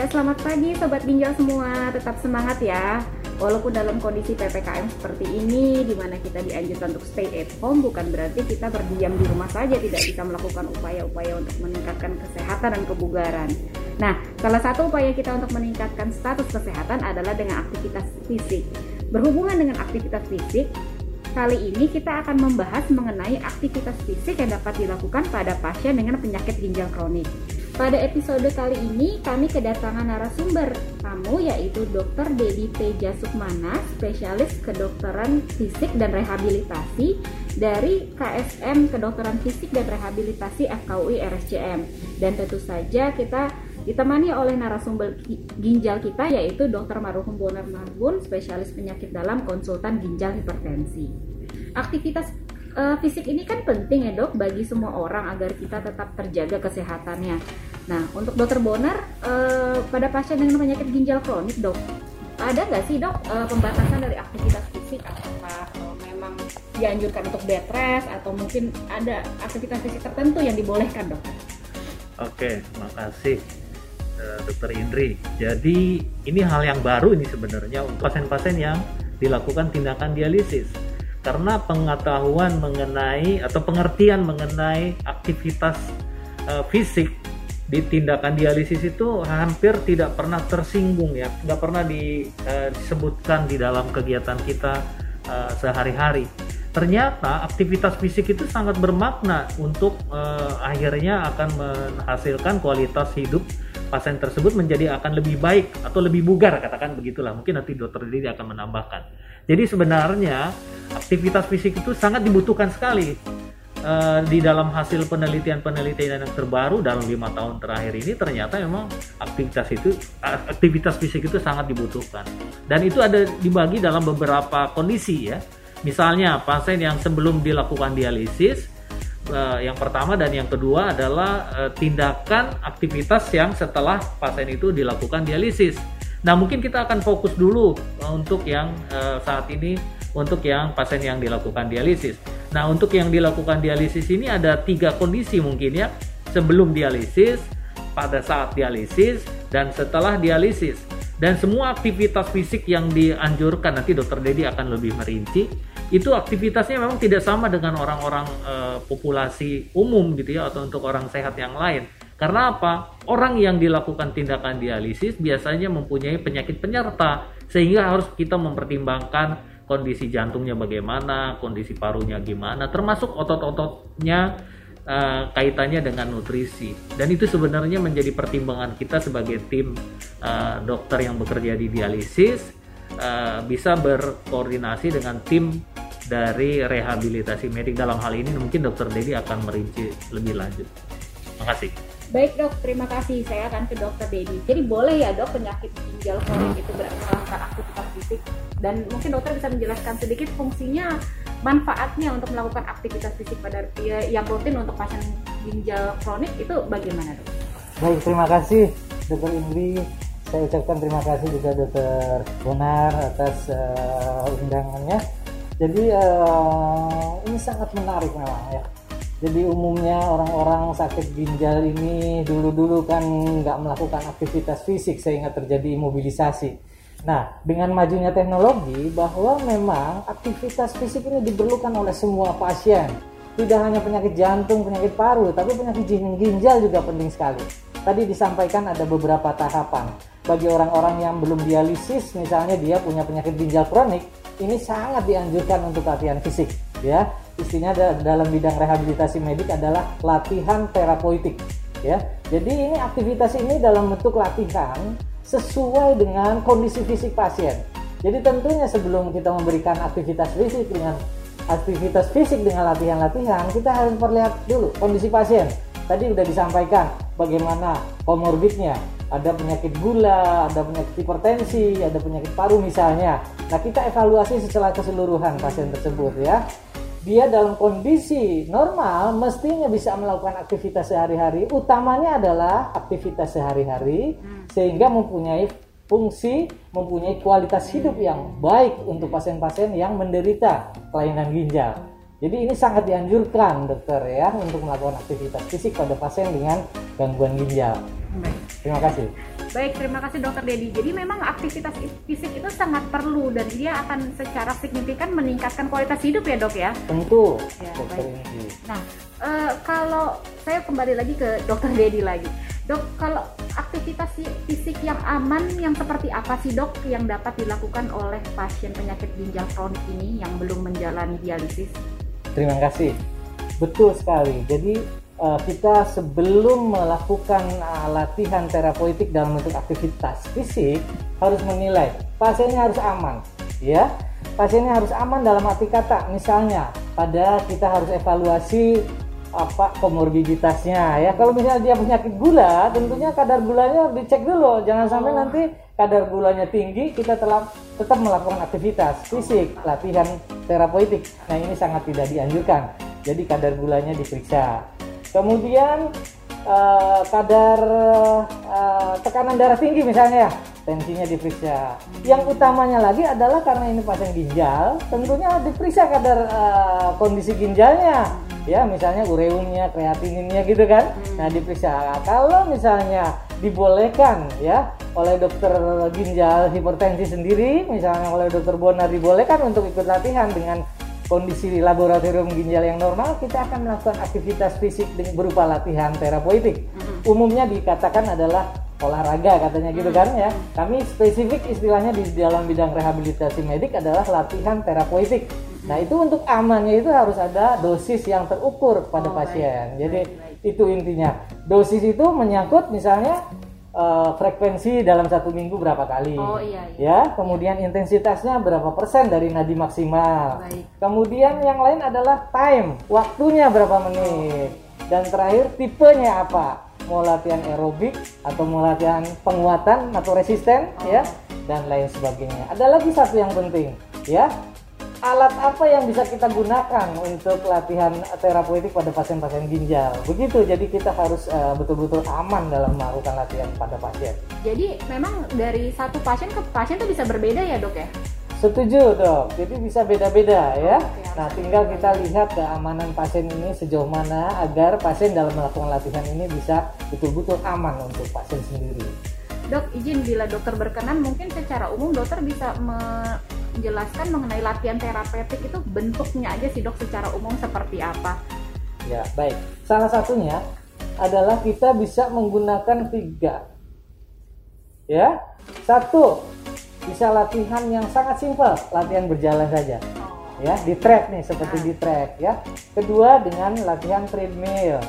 Oke, selamat pagi Sobat Ginjal semua. Tetap semangat ya. Walaupun dalam kondisi PPKM seperti ini, di mana kita dianjurkan untuk stay at home, bukan berarti kita berdiam di rumah saja, tidak bisa melakukan upaya-upaya untuk meningkatkan kesehatan dan kebugaran. Nah, salah satu upaya kita untuk meningkatkan status kesehatan adalah dengan aktivitas fisik. Berhubungan dengan aktivitas fisik, Kali ini kita akan membahas mengenai aktivitas fisik yang dapat dilakukan pada pasien dengan penyakit ginjal kronik. Pada episode kali ini kami kedatangan narasumber tamu yaitu Dr. Dedi Teja Sukmana, spesialis kedokteran fisik dan rehabilitasi dari KSM Kedokteran Fisik dan Rehabilitasi FKUI RSCM. Dan tentu saja kita ditemani oleh narasumber ginjal kita yaitu Dr. Maruhum Bonar Marbun, spesialis penyakit dalam konsultan ginjal hipertensi. Aktivitas uh, fisik ini kan penting ya dok bagi semua orang agar kita tetap terjaga kesehatannya. Nah untuk Dokter Bonar uh, pada pasien dengan penyakit ginjal kronik dok ada nggak sih dok uh, pembatasan dari aktivitas fisik apakah uh, memang dianjurkan untuk bed rest atau mungkin ada aktivitas fisik tertentu yang dibolehkan dok? Oke, makasih Eh, Dokter Indri. Jadi ini hal yang baru ini sebenarnya untuk pasien-pasien yang dilakukan tindakan dialisis. Karena pengetahuan mengenai atau pengertian mengenai aktivitas uh, fisik di tindakan dialisis itu hampir tidak pernah tersinggung ya, nggak pernah di, uh, disebutkan di dalam kegiatan kita uh, sehari-hari. Ternyata aktivitas fisik itu sangat bermakna untuk uh, akhirnya akan menghasilkan kualitas hidup pasien tersebut menjadi akan lebih baik atau lebih bugar katakan begitulah. Mungkin nanti dokter Didi akan menambahkan. Jadi sebenarnya aktivitas fisik itu sangat dibutuhkan sekali uh, di dalam hasil penelitian-penelitian yang terbaru dalam lima tahun terakhir ini ternyata memang aktivitas itu aktivitas fisik itu sangat dibutuhkan dan itu ada dibagi dalam beberapa kondisi ya misalnya pasien yang sebelum dilakukan dialisis uh, yang pertama dan yang kedua adalah uh, tindakan aktivitas yang setelah pasien itu dilakukan dialisis. Nah, mungkin kita akan fokus dulu untuk yang saat ini untuk yang pasien yang dilakukan dialisis. Nah, untuk yang dilakukan dialisis ini ada tiga kondisi mungkin ya, sebelum dialisis, pada saat dialisis, dan setelah dialisis. Dan semua aktivitas fisik yang dianjurkan nanti Dokter Dedi akan lebih merinci itu aktivitasnya memang tidak sama dengan orang-orang e, populasi umum gitu ya atau untuk orang sehat yang lain. Karena apa? Orang yang dilakukan tindakan dialisis biasanya mempunyai penyakit penyerta sehingga harus kita mempertimbangkan kondisi jantungnya bagaimana, kondisi parunya gimana, termasuk otot-ototnya e, kaitannya dengan nutrisi. Dan itu sebenarnya menjadi pertimbangan kita sebagai tim e, dokter yang bekerja di dialisis bisa berkoordinasi dengan tim dari rehabilitasi medik dalam hal ini mungkin dokter Dedi akan merinci lebih lanjut. Terima kasih. Baik dok, terima kasih. Saya akan ke dokter Dedi. Jadi boleh ya dok penyakit ginjal kronik itu melakukan aktivitas fisik dan mungkin dokter bisa menjelaskan sedikit fungsinya manfaatnya untuk melakukan aktivitas fisik pada ya, yang rutin untuk pasien ginjal kronik itu bagaimana dok? Baik, terima kasih dokter Indri. Saya ucapkan terima kasih juga dokter Bonar atas uh, undangannya jadi uh, ini sangat menarik memang ya jadi umumnya orang-orang sakit ginjal ini dulu-dulu kan nggak melakukan aktivitas fisik sehingga terjadi imobilisasi. Nah, dengan majunya teknologi bahwa memang aktivitas fisik ini diperlukan oleh semua pasien. Tidak hanya penyakit jantung, penyakit paru, tapi penyakit ginjal juga penting sekali. Tadi disampaikan ada beberapa tahapan. Bagi orang-orang yang belum dialisis, misalnya dia punya penyakit ginjal kronik, ini sangat dianjurkan untuk latihan fisik ya istinya dalam bidang rehabilitasi medik adalah latihan terapeutik ya jadi ini aktivitas ini dalam bentuk latihan sesuai dengan kondisi fisik pasien jadi tentunya sebelum kita memberikan aktivitas fisik dengan aktivitas fisik dengan latihan-latihan kita harus perlihat dulu kondisi pasien tadi sudah disampaikan bagaimana komorbidnya ada penyakit gula, ada penyakit hipertensi, ada penyakit paru misalnya. Nah, kita evaluasi secara keseluruhan pasien tersebut ya. Dia dalam kondisi normal mestinya bisa melakukan aktivitas sehari-hari. Utamanya adalah aktivitas sehari-hari hmm. sehingga mempunyai fungsi, mempunyai kualitas hidup yang baik untuk pasien-pasien yang menderita kelainan ginjal. Jadi ini sangat dianjurkan dokter ya untuk melakukan aktivitas fisik pada pasien dengan gangguan ginjal. Baik. Terima kasih. Baik, terima kasih Dokter Dedi. Jadi memang aktivitas fisik itu sangat perlu dan dia akan secara signifikan meningkatkan kualitas hidup ya dok ya. Tentu, Ya, dokter baik. Nah, eh, kalau saya kembali lagi ke Dokter Dedi lagi, dok kalau aktivitas si- fisik yang aman yang seperti apa sih dok yang dapat dilakukan oleh pasien penyakit ginjal kronik ini yang belum menjalani dialisis? Terima kasih. Betul sekali. Jadi eh, kita sebelum melakukan eh, latihan terapeutik dalam bentuk aktivitas fisik harus menilai pasiennya harus aman, ya. Pasiennya harus aman dalam arti kata, misalnya pada kita harus evaluasi apa komorbiditasnya ya. Kalau misalnya dia penyakit gula, tentunya kadar gulanya dicek dulu. Jangan sampai nanti kadar gulanya tinggi kita telah tetap melakukan aktivitas fisik, latihan terapeutik. Nah, ini sangat tidak dianjurkan. Jadi kadar gulanya diperiksa. Kemudian eh, kadar eh, tekanan darah tinggi misalnya, tensinya diperiksa. Yang utamanya lagi adalah karena ini pasien ginjal, tentunya diperiksa kadar eh, kondisi ginjalnya. Ya, misalnya ureumnya, kreatininnya gitu kan. Nah, diperiksa. Kalau misalnya dibolehkan ya oleh dokter ginjal hipertensi sendiri, misalnya oleh dokter Bonar dibolehkan untuk ikut latihan dengan kondisi laboratorium ginjal yang normal, kita akan melakukan aktivitas fisik berupa latihan terapeutik. Umumnya dikatakan adalah olahraga katanya gitu kan ya. Kami spesifik istilahnya di dalam bidang rehabilitasi medik adalah latihan terapeutik. Nah, itu untuk amannya itu harus ada dosis yang terukur kepada Oh, baik. pasien. Jadi Baik, itu intinya. Dosis itu menyangkut misalnya eh, frekuensi dalam satu minggu berapa kali. Oh, iya, iya. Ya, kemudian intensitasnya berapa persen dari nadi maksimal. Baik. Kemudian yang lain adalah time, waktunya berapa menit. Dan terakhir tipenya apa? Mau latihan aerobik atau mau latihan penguatan atau resisten ya dan lain sebagainya. Ada lagi satu yang penting ya. Alat apa yang bisa kita gunakan untuk latihan terapeutik pada pasien-pasien ginjal? Begitu, jadi kita harus eh, betul-betul aman dalam melakukan latihan pada pasien. Jadi memang dari satu pasien ke pasien itu bisa berbeda ya dok ya? Setuju dok, jadi bisa beda-beda ya. Oke, Nah tinggal kita lihat keamanan pasien ini sejauh mana agar pasien dalam melakukan latihan ini bisa betul-betul aman untuk pasien sendiri. Dok, izin bila dokter berkenan mungkin secara umum dokter bisa menjelaskan mengenai latihan terapeutik itu bentuknya aja sih dok secara umum seperti apa? Ya baik, salah satunya adalah kita bisa menggunakan tiga. Ya, satu bisa latihan yang sangat simpel, latihan berjalan saja. ya di track nih seperti di track ya kedua dengan latihan treadmill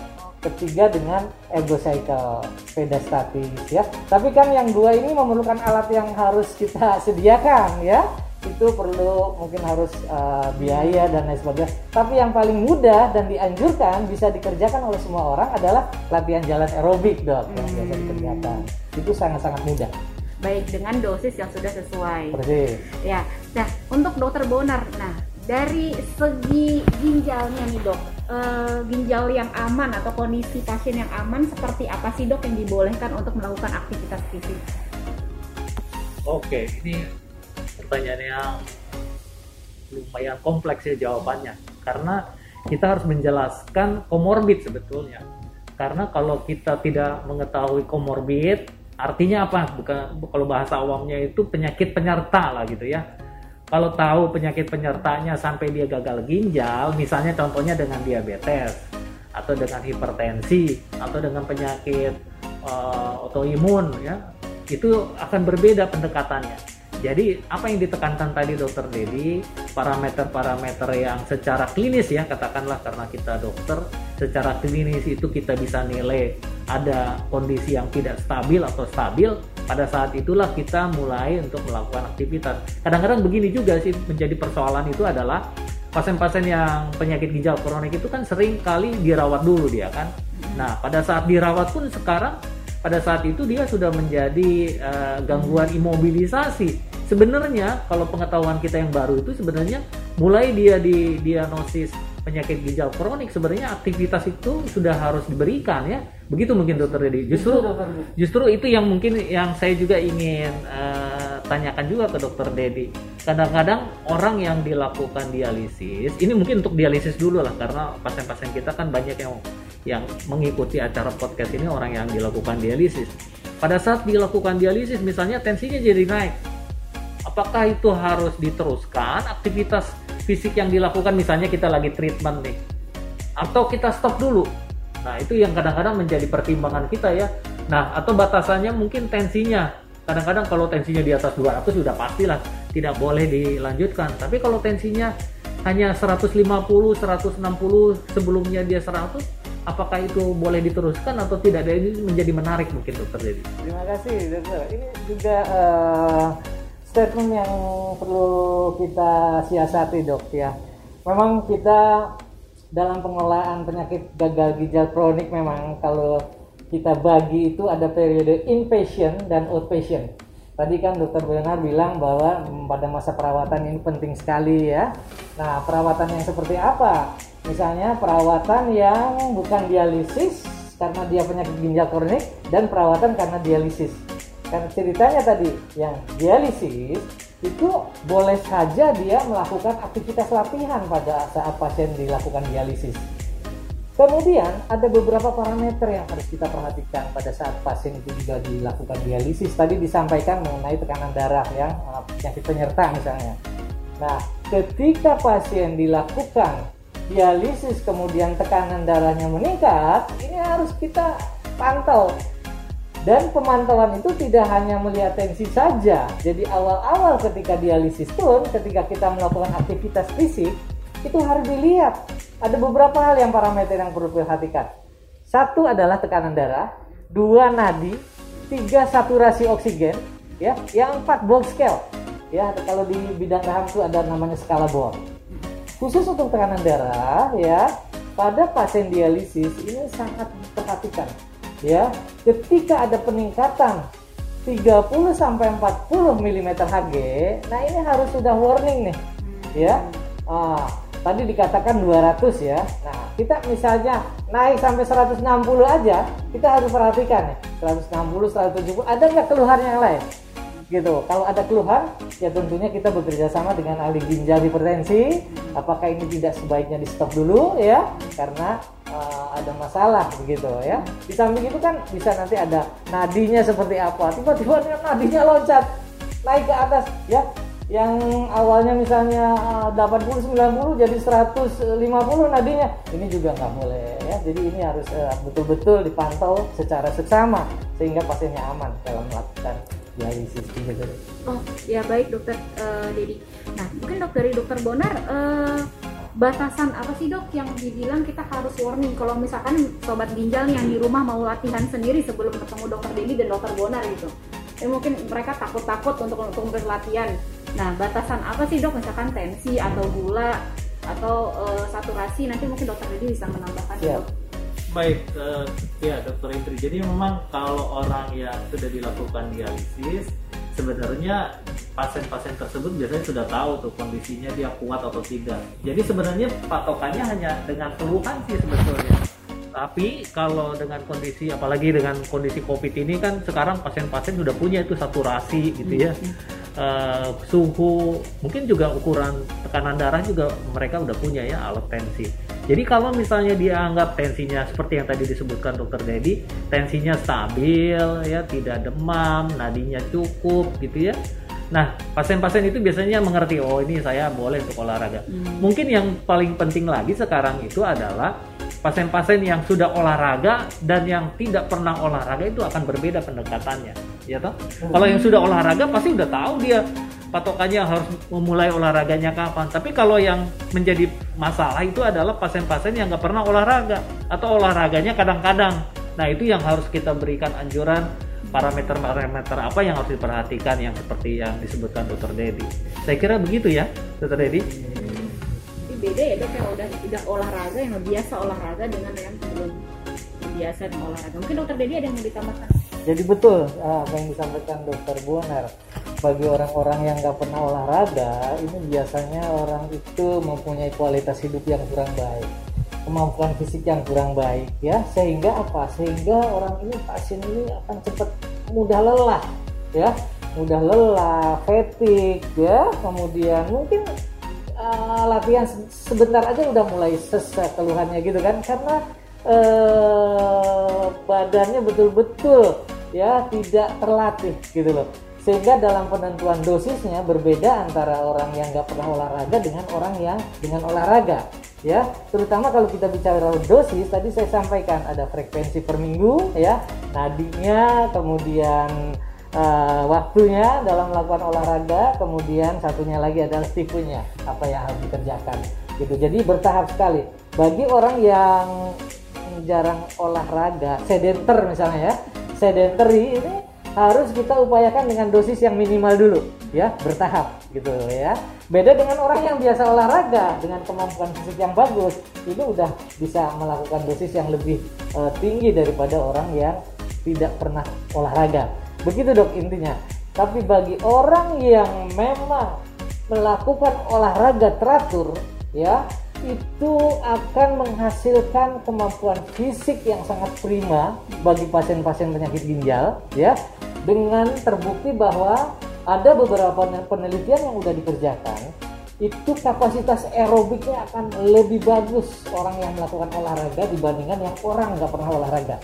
ketiga dengan ego cycle sepeda statis ya tapi kan yang dua ini memerlukan alat yang harus kita sediakan ya itu perlu mungkin harus uh, biaya dan lain sebagainya. Tapi yang paling mudah dan dianjurkan bisa dikerjakan oleh semua orang adalah latihan jalan aerobik dok. Yang biasa dikerjakan. Itu sangat-sangat mudah. Baik dengan dosis yang sudah sesuai. persis. Ya, nah untuk dokter Bonar, nah dari segi ginjalnya nih dok, eh, ginjal yang aman atau kondisi pasien yang aman seperti apa sih dok yang dibolehkan untuk melakukan aktivitas fisik? Oke, ini pertanyaan yang lumayan kompleks ya jawabannya. Karena kita harus menjelaskan komorbid sebetulnya. Karena kalau kita tidak mengetahui komorbid, artinya apa? Bukan kalau bahasa awamnya itu penyakit penyerta lah gitu ya. Kalau tahu penyakit penyertanya sampai dia gagal ginjal, misalnya contohnya dengan diabetes atau dengan hipertensi atau dengan penyakit eh, autoimun ya, itu akan berbeda pendekatannya. Jadi apa yang ditekankan tadi dokter Dedi, parameter-parameter yang secara klinis ya katakanlah karena kita dokter, secara klinis itu kita bisa nilai ada kondisi yang tidak stabil atau stabil, pada saat itulah kita mulai untuk melakukan aktivitas. Kadang-kadang begini juga sih menjadi persoalan itu adalah pasien-pasien yang penyakit ginjal kronik itu kan sering kali dirawat dulu dia kan. Nah pada saat dirawat pun sekarang pada saat itu dia sudah menjadi eh, gangguan imobilisasi. Sebenarnya kalau pengetahuan kita yang baru itu sebenarnya mulai dia di diagnosis penyakit ginjal kronik sebenarnya aktivitas itu sudah harus diberikan ya. Begitu mungkin dokter Dedi. Justru justru itu yang mungkin yang saya juga ingin eh, tanyakan juga ke dokter Dedi. Kadang-kadang orang yang dilakukan dialisis, ini mungkin untuk dialisis dulu lah karena pasien-pasien kita kan banyak yang yang mengikuti acara podcast ini orang yang dilakukan dialisis. pada saat dilakukan dialisis misalnya tensinya jadi naik apakah itu harus diteruskan aktivitas fisik yang dilakukan misalnya kita lagi treatment nih atau kita stop dulu? Nah itu yang kadang-kadang menjadi pertimbangan kita ya. Nah atau batasannya mungkin tensinya. Kadang-kadang kalau tensinya di atas 200 sudah pastilah tidak boleh dilanjutkan. Tapi kalau tensinya hanya 150 160 sebelumnya dia 100 apakah itu boleh diteruskan atau tidak? Ini menjadi menarik mungkin dokter Dedi terima kasih dokter. Ini juga uh, statement yang perlu kita siasati dok ya. Memang kita dalam pengelolaan penyakit gagal ginjal kronik memang kalau kita bagi itu ada periode inpatient dan outpatient. Tadi kan dokter Benar bilang bahwa pada masa perawatan ini penting sekali ya. Nah perawatan yang seperti apa? Misalnya perawatan yang bukan dialisis karena dia penyakit ginjal kronik dan perawatan karena dialisis. Karena ceritanya tadi yang dialisis itu boleh saja dia melakukan aktivitas latihan pada saat pasien dilakukan dialisis. Kemudian ada beberapa parameter yang harus kita perhatikan pada saat pasien itu juga dilakukan dialisis. Tadi disampaikan mengenai tekanan darah yang penyakit penyerta misalnya. Nah, ketika pasien dilakukan dialisis kemudian tekanan darahnya meningkat, ini harus kita pantau. Dan pemantauan itu tidak hanya melihat tensi saja. Jadi awal-awal ketika dialisis pun, ketika kita melakukan aktivitas fisik, itu harus dilihat. Ada beberapa hal yang parameter yang perlu diperhatikan. Satu adalah tekanan darah, dua nadi, tiga saturasi oksigen, ya, yang empat Boltzmann scale. Ya, kalau di bidang rahang itu ada namanya skala Boltzmann khusus untuk tekanan darah ya pada pasien dialisis ini sangat diperhatikan ya ketika ada peningkatan 30 sampai 40 mm Hg nah ini harus sudah warning nih ya ah, tadi dikatakan 200 ya nah kita misalnya naik sampai 160 aja kita harus perhatikan nih 160 170 ada nggak keluhan yang lain gitu. Kalau ada keluhan, ya tentunya kita bekerja sama dengan ahli ginjal hipertensi. Apakah ini tidak sebaiknya di stop dulu ya, karena ada masalah begitu ya. Di samping itu kan bisa nanti ada nadinya seperti apa. Tiba-tiba nadinya loncat naik ke atas ya. Yang awalnya misalnya 80 eh, 90 jadi 150 nadinya. Ini juga nggak boleh ya. Jadi ini harus eh, betul-betul uh, dipantau secara seksama sehingga pasiennya aman dalam melakukan dialisis gitu. Oh ya baik dokter uh, Dedi. Nah mungkin dok dari dokter Bonar uh, batasan apa sih dok yang dibilang kita harus warning kalau misalkan sobat ginjal yang di rumah mau latihan sendiri sebelum ketemu dokter Dedi dan dokter Bonar gitu. Ya mungkin mereka takut-takut untuk untuk berlatihan. Nah batasan apa sih dok misalkan tensi atau gula atau uh, saturasi nanti mungkin dokter Dedi bisa menambahkan yeah. dok. Baik, uh, ya dokter Indri. Jadi memang kalau orang yang sudah dilakukan dialisis, sebenarnya pasien-pasien tersebut biasanya sudah tahu tuh kondisinya dia kuat atau tidak. Jadi sebenarnya patokannya hanya dengan keluhan sih sebetulnya. Tapi kalau dengan kondisi apalagi dengan kondisi COVID ini kan sekarang pasien-pasien sudah punya itu saturasi gitu ya. Uh, suhu, mungkin juga ukuran tekanan darah juga mereka udah punya ya alat tensi. Jadi kalau misalnya dia anggap tensinya seperti yang tadi disebutkan dokter Dedi, tensinya stabil ya, tidak demam, nadinya cukup gitu ya. Nah, pasien-pasien itu biasanya mengerti, oh ini saya boleh untuk olahraga. Hmm. Mungkin yang paling penting lagi sekarang itu adalah pasien-pasien yang sudah olahraga dan yang tidak pernah olahraga itu akan berbeda pendekatannya, ya toh? Hmm. Kalau yang sudah olahraga pasti udah tahu dia patokannya harus memulai olahraganya kapan. Tapi kalau yang menjadi masalah itu adalah pasien-pasien yang nggak pernah olahraga atau olahraganya kadang-kadang. Nah itu yang harus kita berikan anjuran parameter-parameter apa yang harus diperhatikan yang seperti yang disebutkan Dokter Dedi. Saya kira begitu ya, Dokter Dedi. beda ya dok yang udah udah olahraga yang biasa olahraga dengan yang belum biasa olahraga. Mungkin Dokter Dedi ada yang mau ditambahkan? Jadi betul ah, apa yang disampaikan Dokter Buaner bagi orang-orang yang nggak pernah olahraga ini biasanya orang itu mempunyai kualitas hidup yang kurang baik kemampuan fisik yang kurang baik ya. Sehingga apa? Sehingga orang ini pasien ini akan cepat mudah lelah ya. Mudah lelah fatigue ya. Kemudian mungkin uh, latihan sebentar aja udah mulai sesak keluhannya gitu kan. Karena uh, badannya betul-betul ya tidak terlatih gitu loh sehingga dalam penentuan dosisnya berbeda antara orang yang nggak pernah olahraga dengan orang yang dengan olahraga ya. Terutama kalau kita bicara dosis tadi saya sampaikan ada frekuensi per minggu ya. Nadinya kemudian uh, waktunya dalam melakukan olahraga kemudian satunya lagi adalah tipenya apa yang harus dikerjakan gitu. Jadi bertahap sekali. Bagi orang yang jarang olahraga sedenter misalnya ya sedentary ini harus kita upayakan dengan dosis yang minimal dulu ya bertahap gitu ya. Beda dengan orang yang biasa olahraga dengan kemampuan fisik yang bagus itu udah bisa melakukan dosis yang lebih uh, tinggi daripada orang yang tidak pernah olahraga. Begitu dok intinya. Tapi bagi orang yang memang melakukan olahraga teratur ya itu akan menghasilkan kemampuan fisik yang sangat prima bagi pasien-pasien penyakit ginjal ya. Dengan terbukti bahwa ada beberapa penelitian yang sudah dikerjakan itu kapasitas aerobiknya akan lebih bagus orang yang melakukan olahraga dibandingkan yang orang nggak pernah olahraga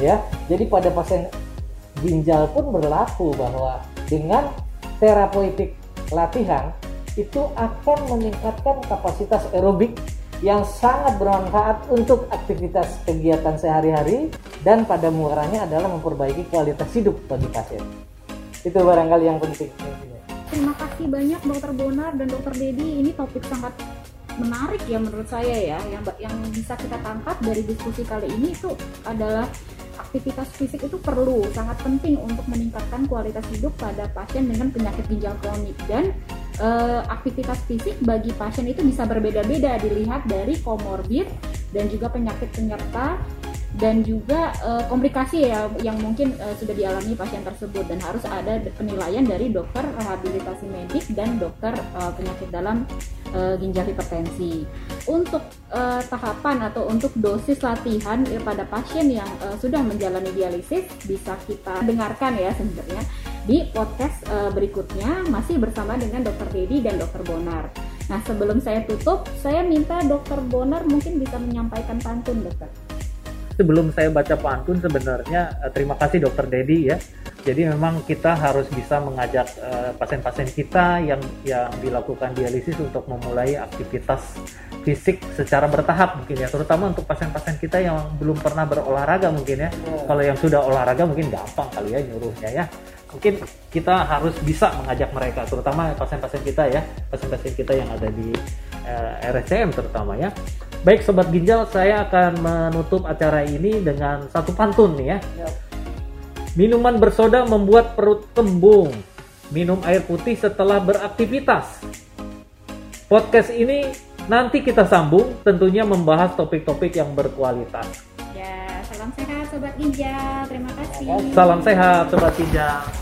ya. Jadi pada pasien ginjal pun berlaku bahwa dengan terapeutik latihan itu akan meningkatkan kapasitas aerobik yang sangat bermanfaat untuk aktivitas kegiatan sehari-hari dan pada muaranya adalah memperbaiki kualitas hidup bagi pasien. Itu barangkali yang penting. Terima kasih banyak Dokter Bonar dan Dokter Dedi. Ini topik sangat menarik ya menurut saya ya. Yang yang bisa kita tangkap dari diskusi kali ini itu adalah aktivitas fisik itu perlu sangat penting untuk meningkatkan kualitas hidup pada pasien dengan penyakit ginjal kronik dan uh, aktivitas fisik bagi pasien itu bisa berbeda-beda dilihat dari komorbid dan juga penyakit penyerta dan juga uh, komplikasi ya yang mungkin uh, sudah dialami pasien tersebut dan harus ada penilaian dari dokter rehabilitasi medik dan dokter uh, penyakit dalam uh, ginjal hipertensi. Untuk uh, tahapan atau untuk dosis latihan ya, pada pasien yang uh, sudah menjalani dialisis bisa kita dengarkan ya sebenarnya di podcast uh, berikutnya masih bersama dengan Dokter Dedi dan Dokter Bonar. Nah sebelum saya tutup, saya minta Dokter Bonar mungkin bisa menyampaikan pantun, Dokter. Sebelum saya baca pantun, sebenarnya uh, terima kasih Dokter Dedi ya. Jadi memang kita harus bisa mengajak eh, pasien-pasien kita yang yang dilakukan dialisis untuk memulai aktivitas fisik secara bertahap mungkin ya, terutama untuk pasien-pasien kita yang belum pernah berolahraga mungkin ya. Yeah. Kalau yang sudah olahraga mungkin gampang kali ya nyuruhnya ya mungkin kita harus bisa mengajak mereka terutama pasien-pasien kita ya pasien-pasien kita yang ada di uh, eh, RSCM terutama ya baik sobat ginjal saya akan menutup acara ini dengan satu pantun nih ya. Minuman bersoda membuat perut kembung. Minum air putih setelah beraktivitas. Podcast ini nanti kita sambung tentunya membahas topik-topik yang berkualitas. Ya salam sehat sobat ginjal. Terima kasih. Salam sehat sobat ginjal